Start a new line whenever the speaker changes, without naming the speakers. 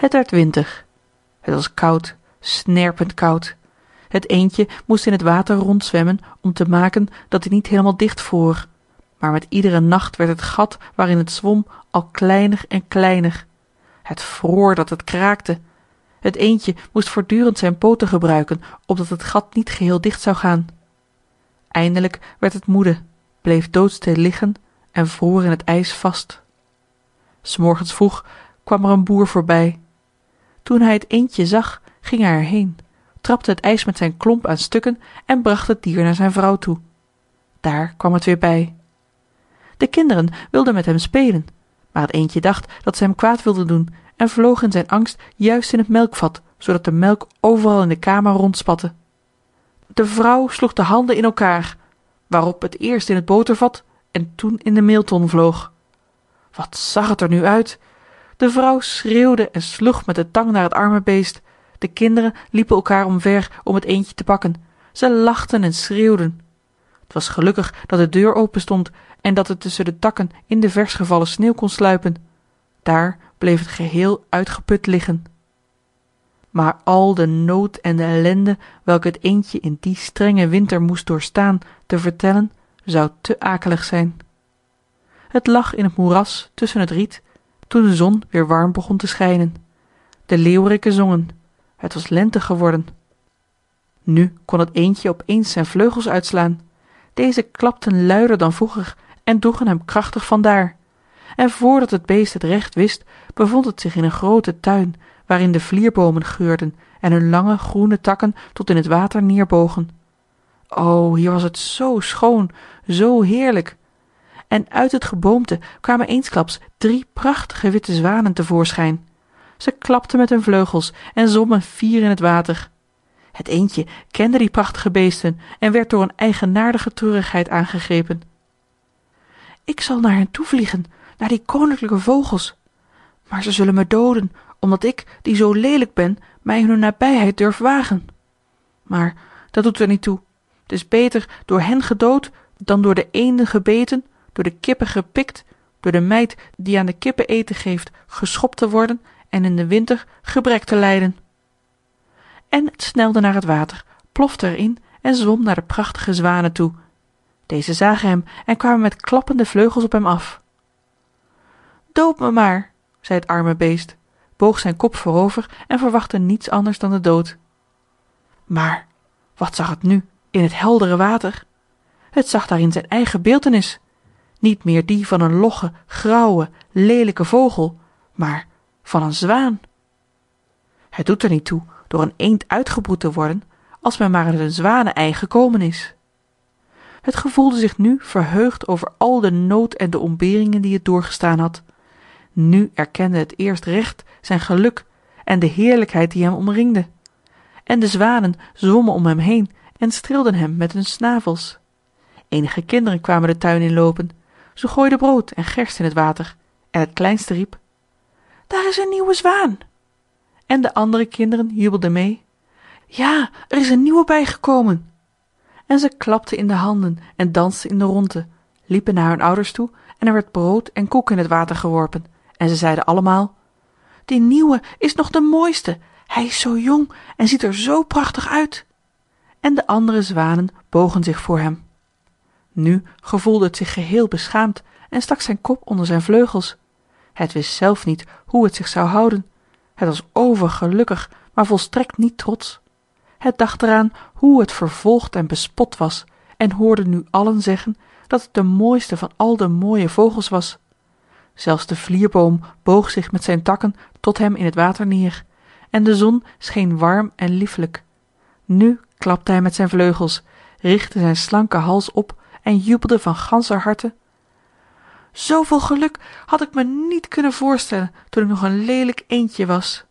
het werd winter. Het was koud snerpend koud. Het eendje moest in het water rondzwemmen om te maken dat dit niet heelemaal dicht vroor maar met iedere nacht werd het gat waarin het zwom al kleiner en kleiner. Het vroor dat het kraakte. Het eendje moest voortdurend zijn pooten gebruiken opdat het gat niet geheel dicht zou gaan. Eindelijk werd het moede bleef doodstil liggen en vroor in het ijs vast. S morgens vroeg kwam er een boer voorbij toen hij het eendje zag ging hij er heen trapte het ijs met zijn klomp aan stukken en bracht het dier naar zijn vrouw toe. Daar kwam het weer bij. De kinderen wilden met hem spelen maar het eendje dacht dat ze hem kwaad wilden doen en vloog in zijn angst juist in het melkvat zoodat de melk overal in de kamer rondspatte. De vrouw sloeg de handen in elkaar waarop het eerst in het botervat en toen in de meelton vloog. Wat zag het er nu uit de vrouw schreeuwde en sloeg met de tang naar het arme beest. De kinderen liepen elkaar omver om het eendje te pakken. Zij lachten en schreeuwden. T was gelukkig dat de deur open stond en dat het tusschen de takken in de vers gevallen sneeuw kon sluipen. Daar bleef het geheel uitgeput liggen. Maar al de nood en de ellende welke het eendje in dien strengen winter moest doorstaan te vertellen zou te akelig zijn. Het lag in het moeras tusschen het riet toen de zon weer warm begon te schijnen. De leeuweriken zongen. Het was lente geworden. Nu kon het eendje op eens zijn vleugels uitslaan. Deze klapten luider dan vroeger en droegen hem krachtig vandaar. En voordat het beest het recht wist bevond het zich in een grooten tuin waarin de vlierboomen geurden en hun lange groene takken tot in het water neerbogen. O hier was het zoo schoon zoo heerlijk en uit het geboomte kwamen eensklaps drie prachtige witte zwanen te voorschijn zij klapten met hun vleugels en zwommen fier in het water. Het eendje kende die prachtige beesten en werd door een eigenaardige treurigheid aangegrepen. Ik zal naar hen toevliegen naar die koninklijke vogels. Maar zij zullen me dooden omdat ik die zoo leelijk ben mij hun nabijheid durf wagen. Maar dat doet er niet toe. T is beter door hen gedood dan door de eenden gebeten door de kippen gepikt door de meid die aan de kippen eten geeft geschopt te worden en in den winter gebrek te lijden. En het snelde naar het water plofte er in en zwom naar de prachtige zwanen toe. Deze zagen hem en kwamen met klappende vleugels op hem af. Dood me maar zei het arme beest boog zijn kop voorover en verwachtte niets anders dan den dood. Maar wat zag het nu in het heldere water? Het zag daarin zijn eigen beeltenis niet meer die van een logge grauwe leelijke vogel maar van een zwaan. Het doet er niet toe door een eend uitgebroed te worden als men maar uit een zwanenei gekomen is. Het gevoelde zich nu verheugd over al de nood en de ontberingen die het doorgestaan had. Nu erkende het eerst recht zijn geluk en de heerlijkheid die hem omringde. En de zwanen zwommen om hem heen en streelden hem met hun snavels. Eenige kinderen kwamen den tuin inloopen ze gooiden brood en gerst in het water en het kleinste riep daar is een nieuwe zwaan. En de andere kinderen jubelden mee ja er is een nieuwe bijgekomen. En ze klapten in de handen en dansten in de rondte liepen naar hun ouders toe en er werd brood en koek in het water geworpen. En ze zeiden allemaal die nieuwe is nog de mooiste. Hij is zoo jong en ziet er zoo prachtig uit. En de andere zwanen bogen zich voor hem nu gevoelde het zich geheel beschaamd en stak zijn kop onder zijn vleugels. Het wist zelf niet hoe het zich zou houden. Het was overgelukkig maar volstrekt niet trotsch het dacht er aan hoe het vervolgd en bespot was en hoorde nu allen zeggen dat het de mooiste van al de mooie vogels was. Zelfs de vlierboom boog zich met zijn takken tot hem in het water neer en de zon scheen warm en liefelijk. Nu klapte hij met zijn vleugels richtte zijn slanke hals op en jubelde van ganscher harte. Zooveel geluk had ik me niet kunnen voorstellen toen ik nog een leelijk eendje was